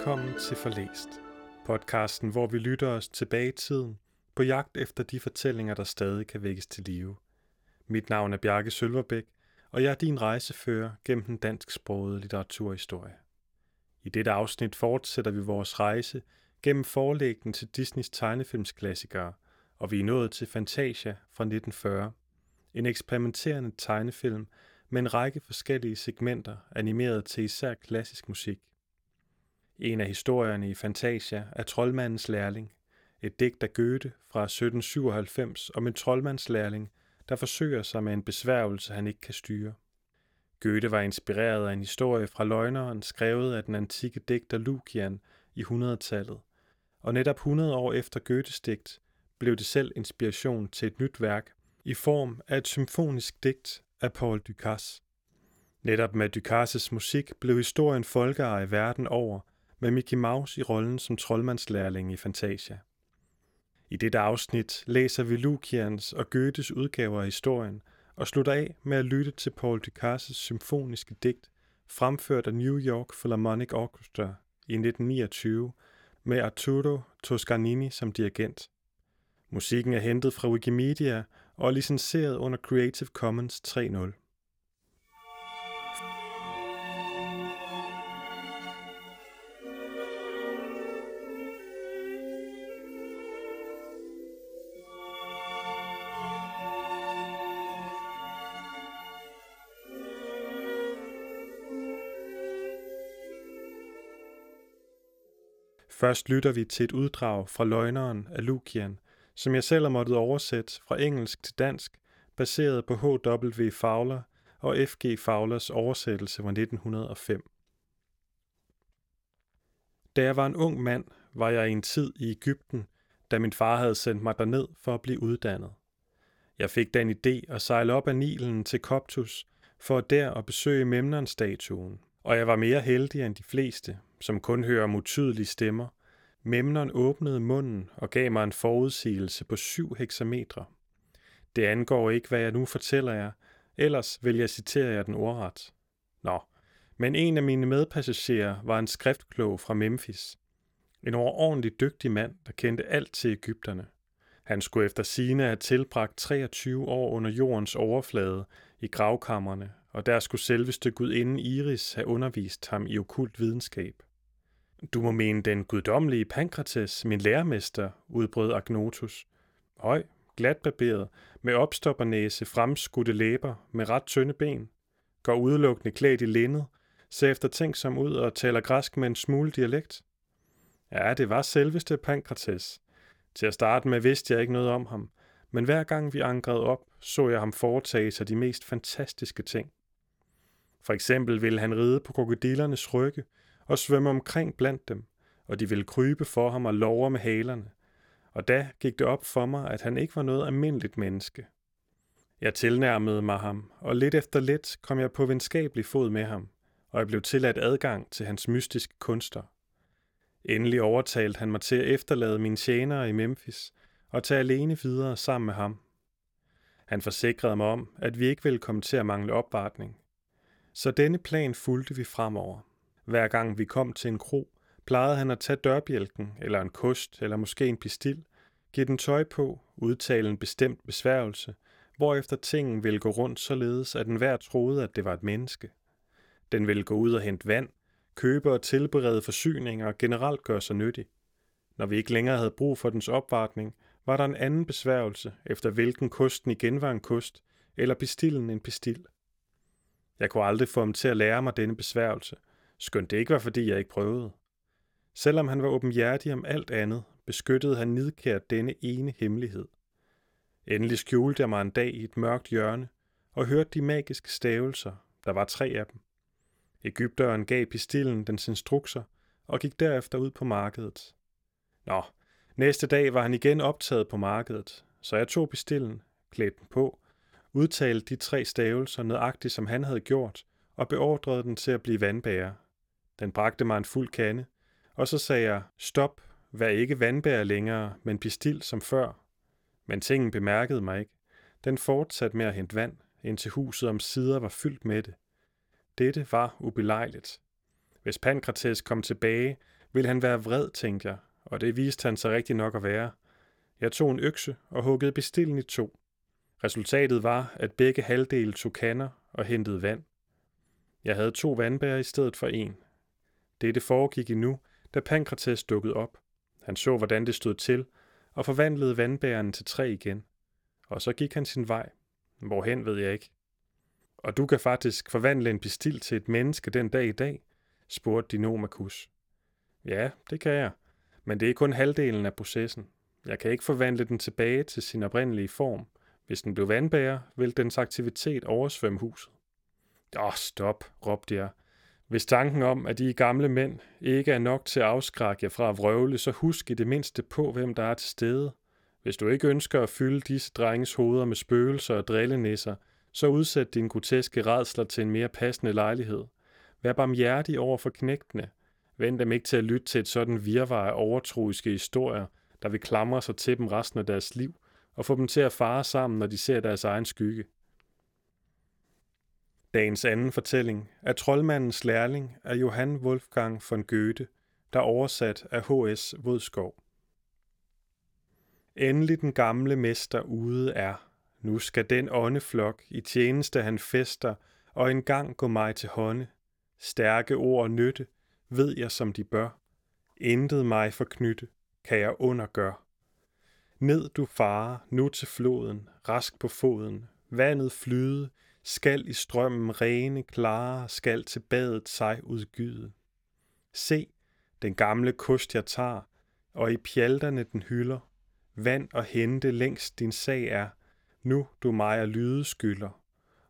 Velkommen til Forlæst, podcasten, hvor vi lytter os tilbage i tiden på jagt efter de fortællinger, der stadig kan vækkes til live. Mit navn er Bjarke Sølverbæk, og jeg er din rejsefører gennem den dansksprogede litteraturhistorie. I dette afsnit fortsætter vi vores rejse gennem forlæggen til Disneys tegnefilmsklassikere, og vi er nået til Fantasia fra 1940, en eksperimenterende tegnefilm med en række forskellige segmenter animeret til især klassisk musik. En af historierne i Fantasia er Troldmandens lærling, et digt af Goethe fra 1797 om en troldmandslærling, der forsøger sig med en besværgelse, han ikke kan styre. Goethe var inspireret af en historie fra løgneren, skrevet af den antikke digter Lukian i 100-tallet, og netop 100 år efter Goethes digt blev det selv inspiration til et nyt værk i form af et symfonisk digt af Paul Dukas. Netop med Ducasses musik blev historien folkeeje verden over, med Mickey Mouse i rollen som troldmandslærling i Fantasia. I dette afsnit læser vi Lukians og Goethes udgaver af historien og slutter af med at lytte til Paul Dukas' symfoniske digt, fremført af New York Philharmonic Orchestra i 1929 med Arturo Toscanini som dirigent. Musikken er hentet fra Wikimedia og er licenseret under Creative Commons 3.0. Først lytter vi til et uddrag fra Løgneren af Lukian, som jeg selv har måttet oversætte fra engelsk til dansk, baseret på H.W. Fowler og F.G. Fowlers oversættelse fra 1905. Da jeg var en ung mand, var jeg i en tid i Ægypten, da min far havde sendt mig derned for at blive uddannet. Jeg fik den idé at sejle op ad Nilen til Koptus, for der at besøge Memnon-statuen, og jeg var mere heldig end de fleste, som kun hører mutydelige stemmer. Memnon åbnede munden og gav mig en forudsigelse på syv hexametre. Det angår ikke, hvad jeg nu fortæller jer, ellers vil jeg citere jer den ordret. Nå, men en af mine medpassagerer var en skriftklog fra Memphis. En overordentlig dygtig mand, der kendte alt til Ægypterne. Han skulle efter sine have tilbragt 23 år under jordens overflade i gravkammerne, og der skulle selveste gudinden Iris have undervist ham i okult videnskab. Du må mene den guddommelige Pankrates, min lærermester, udbrød Agnotus. Høj, glatbarberet, med opstoppernæse, fremskudte læber, med ret tynde ben, går udelukkende klædt i linned, ser efter ting som ud og taler græsk med en smule dialekt. Ja, det var selveste Pankrates. Til at starte med vidste jeg ikke noget om ham, men hver gang vi ankrede op, så jeg ham foretage sig de mest fantastiske ting. For eksempel ville han ride på krokodillernes rygge og svømme omkring blandt dem, og de ville krybe for ham og love med halerne. Og da gik det op for mig, at han ikke var noget almindeligt menneske. Jeg tilnærmede mig ham, og lidt efter lidt kom jeg på venskabelig fod med ham, og jeg blev tilladt adgang til hans mystiske kunster. Endelig overtalte han mig til at efterlade mine tjenere i Memphis og tage alene videre sammen med ham. Han forsikrede mig om, at vi ikke ville komme til at mangle opvartning. Så denne plan fulgte vi fremover. Hver gang vi kom til en kro, plejede han at tage dørbjælken, eller en kost, eller måske en pistil, give den tøj på, udtale en bestemt besværgelse, hvorefter tingen ville gå rundt således, at enhver troede, at det var et menneske. Den ville gå ud og hente vand, købe og tilberede forsyninger og generelt gøre sig nyttig. Når vi ikke længere havde brug for dens opvartning, var der en anden besværgelse, efter hvilken kosten igen var en kost, eller pistillen en pistil. Jeg kunne aldrig få ham til at lære mig denne besværgelse, skønt det ikke var, fordi jeg ikke prøvede. Selvom han var åbenhjertig om alt andet, beskyttede han nidkært denne ene hemmelighed. Endelig skjulte jeg mig en dag i et mørkt hjørne og hørte de magiske stavelser, der var tre af dem. Ægypteren gav pistillen dens instrukser og gik derefter ud på markedet. Nå, næste dag var han igen optaget på markedet, så jeg tog pistillen, klædte den på, udtalte de tre stavelser nøjagtigt, som han havde gjort, og beordrede den til at blive vandbærer. Den bragte mig en fuld kande, og så sagde jeg, stop, vær ikke vandbærer længere, men pistil som før. Men tingen bemærkede mig ikke. Den fortsatte med at hente vand, indtil huset om sider var fyldt med det. Dette var ubelejligt. Hvis Pankrates kom tilbage, Vil han være vred, tænkte jeg, og det viste han sig rigtig nok at være. Jeg tog en økse og huggede bestillen i to. Resultatet var, at begge halvdele tog kander og hentede vand. Jeg havde to vandbærer i stedet for en. Dette foregik endnu, da Pankrates dukkede op. Han så, hvordan det stod til, og forvandlede vandbærerne til tre igen. Og så gik han sin vej. Hvorhen ved jeg ikke. Og du kan faktisk forvandle en pistil til et menneske den dag i dag, spurgte Dinomakus. Ja, det kan jeg, men det er kun halvdelen af processen. Jeg kan ikke forvandle den tilbage til sin oprindelige form. Hvis den blev vandbærer, ville dens aktivitet oversvømme huset. Åh, stop, råbte jeg. Hvis tanken om, at de gamle mænd ikke er nok til at afskrække jer fra at vrøvle, så husk i det mindste på, hvem der er til stede. Hvis du ikke ønsker at fylde disse drenges hoveder med spøgelser og drillenisser, så udsæt dine groteske redsler til en mere passende lejlighed. Vær barmhjertig over for knægtene. Vend dem ikke til at lytte til et sådan virvar af overtroiske historier, der vil klamre sig til dem resten af deres liv, og få dem til at fare sammen, når de ser deres egen skygge. Dagens anden fortælling er Troldmandens lærling af Johann Wolfgang von Goethe, der er oversat af H.S. Vodskov. Endelig den gamle mester ude er. Nu skal den åndeflok i tjeneste han fester, og engang gå mig til hånde. Stærke ord og nytte, ved jeg som de bør. Intet mig forknytte, kan jeg undergøre. Ned du far, nu til floden, rask på foden, vandet flyde, skal i strømmen rene, klare, skal til badet sig udgyde. Se, den gamle kost jeg tager, og i pjalterne den hylder, vand og hente længst din sag er, nu du mig er lyde skylder.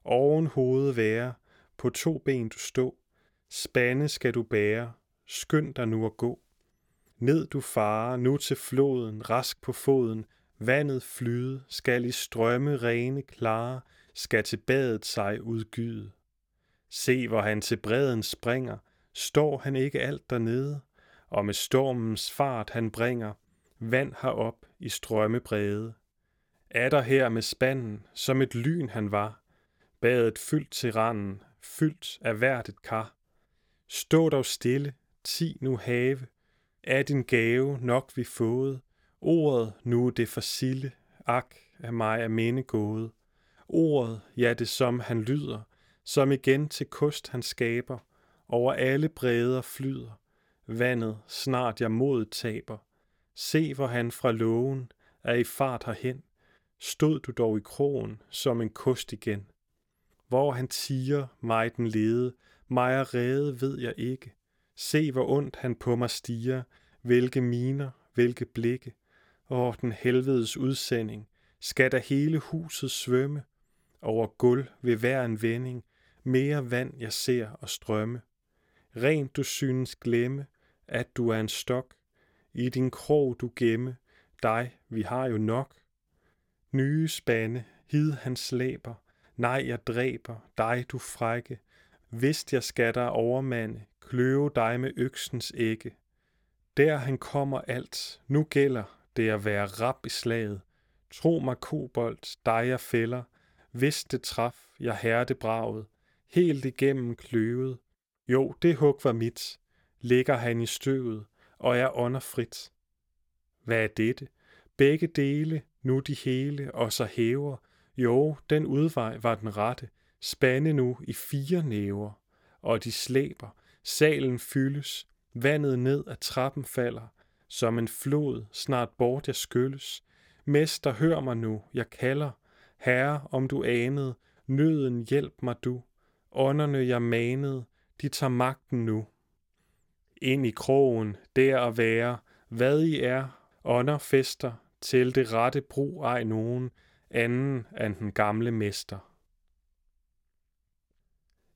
Oven hovedet være, på to ben du stå, spande skal du bære, skynd dig nu at gå. Ned du fare, nu til floden, rask på foden, vandet flyde, skal i strømme rene klare, skal til badet sig udgyde. Se, hvor han til bredden springer, står han ikke alt dernede, og med stormens fart han bringer, vand herop i strømme brede. Er der her med spanden, som et lyn han var, badet fyldt til randen, fyldt af hvert et kar. Stå dog stille, ti nu have, er din gave nok vi fået, ordet nu det for sille, ak, af mig er minde gået. Ordet, ja det som han lyder, som igen til kust han skaber, over alle breder flyder, vandet snart jeg mod taber. Se hvor han fra lågen er i fart herhen, stod du dog i krogen som en kost igen. Hvor han tiger mig den lede, mig er redde ved jeg ikke. Se hvor ondt han på mig stiger, hvilke miner, hvilke blikke. Åh, den helvedes udsending, skal der hele huset svømme, over gulv ved hver en vending, mere vand jeg ser og strømme. Rent du synes glemme, at du er en stok, i din krog du gemme, dig vi har jo nok. Nye spande, hid han slæber, nej jeg dræber, dig du frække, Vist jeg skal dig overmande, kløve dig med øksens ægge. Der han kommer alt, nu gælder det at være rap i slaget. Tro mig kobolt, dig jeg fælder, hvis det traf, jeg hærde braget, helt igennem kløvet. Jo, det hug var mit, ligger han i støvet, og er ånderfrit. Hvad er dette? Begge dele, nu de hele, og så hæver. Jo, den udvej var den rette, spande nu i fire næver, og de slæber, salen fyldes, vandet ned ad trappen falder, som en flod snart bort jeg skylles. Mester, hør mig nu, jeg kalder, Herre, om du anede, nøden hjælp mig du, ånderne jeg manede, de tager magten nu. Ind i krogen, der at være, hvad I er, ånder fester, til det rette brug ej nogen, anden end den gamle mester.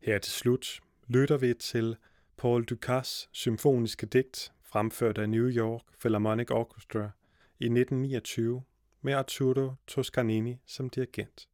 Her til slut lytter vi til Paul Dukas symfoniske digt, fremført af New York Philharmonic Orchestra i 1929 med Arturo Toscanini som dirigent.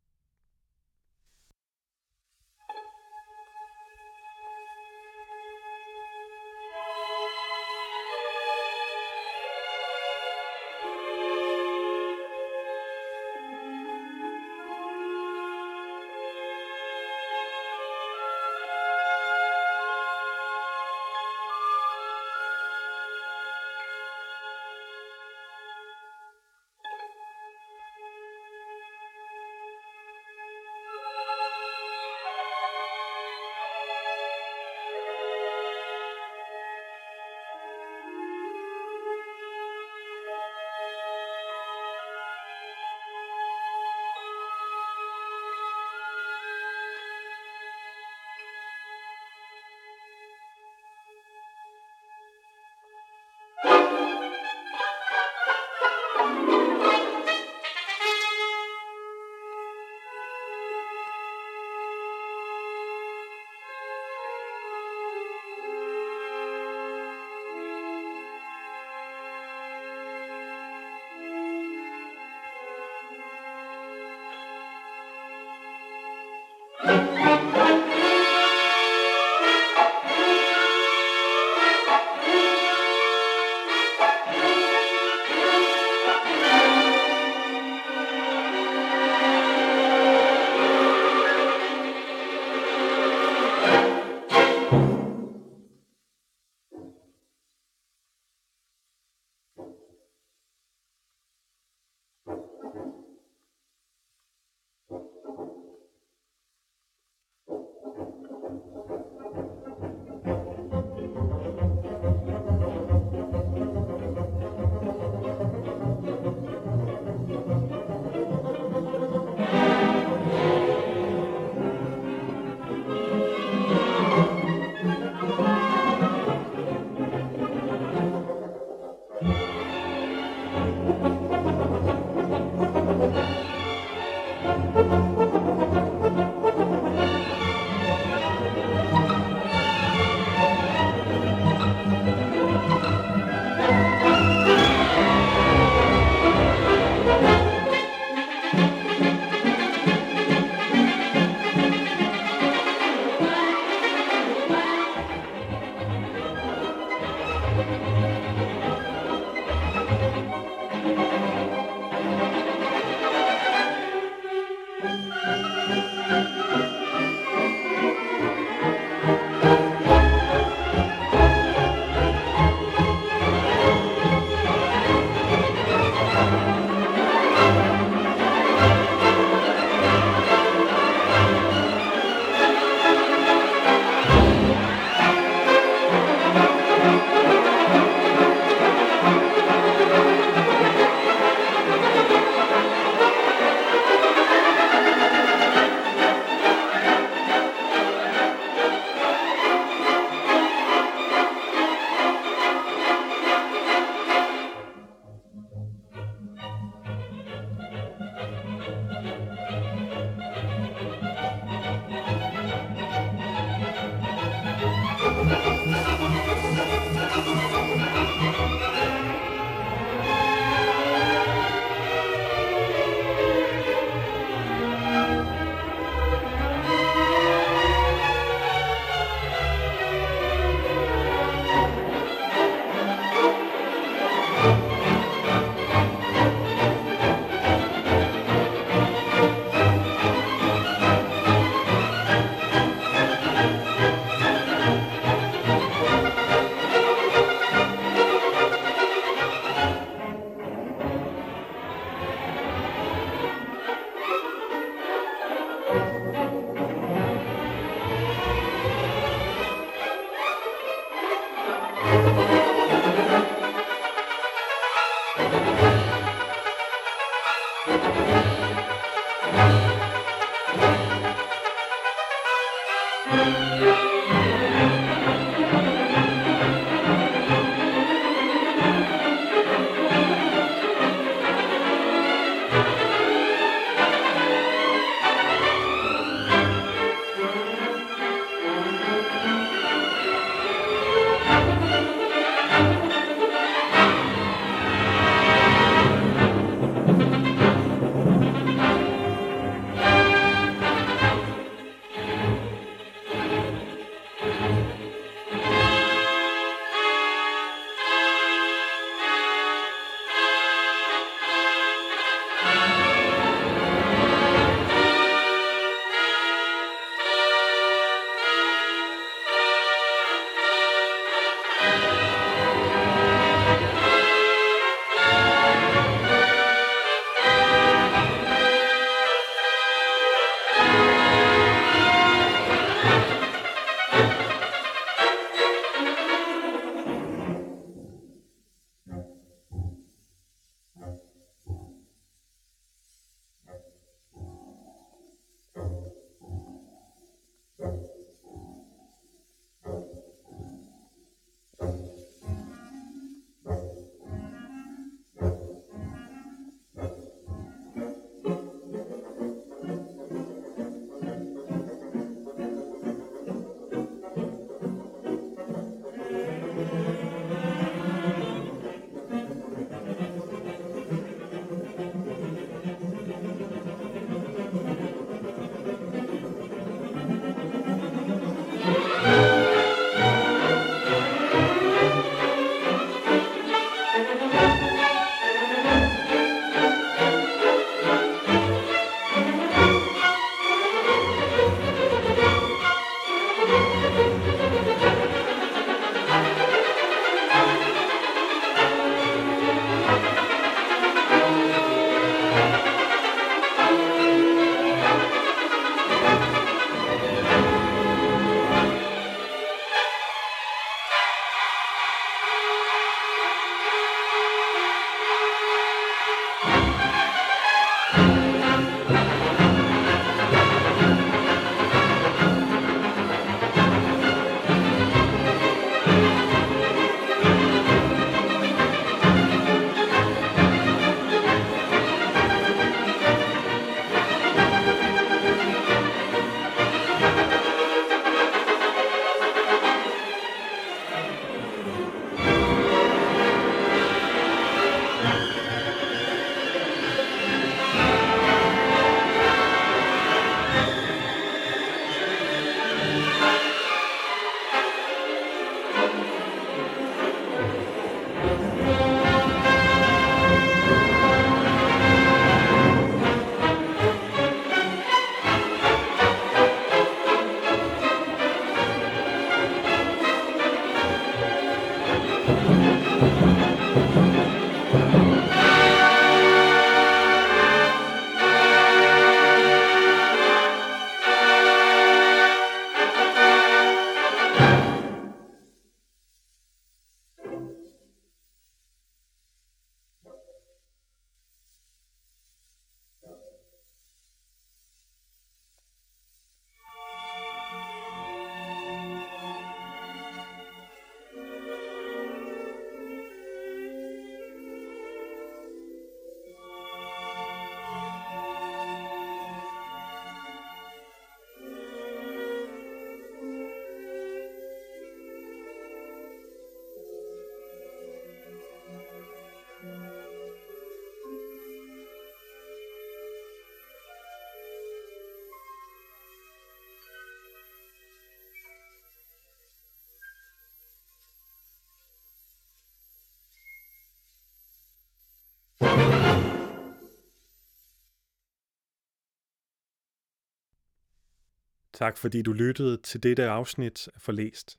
Tak fordi du lyttede til dette afsnit af Forlæst.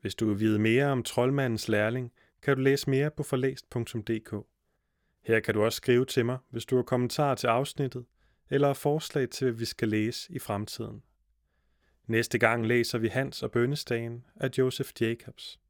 Hvis du vil vide mere om troldmandens lærling, kan du læse mere på forlæst.dk. Her kan du også skrive til mig, hvis du har kommentarer til afsnittet, eller forslag til, hvad vi skal læse i fremtiden. Næste gang læser vi Hans og Bønnestagen af Joseph Jacobs.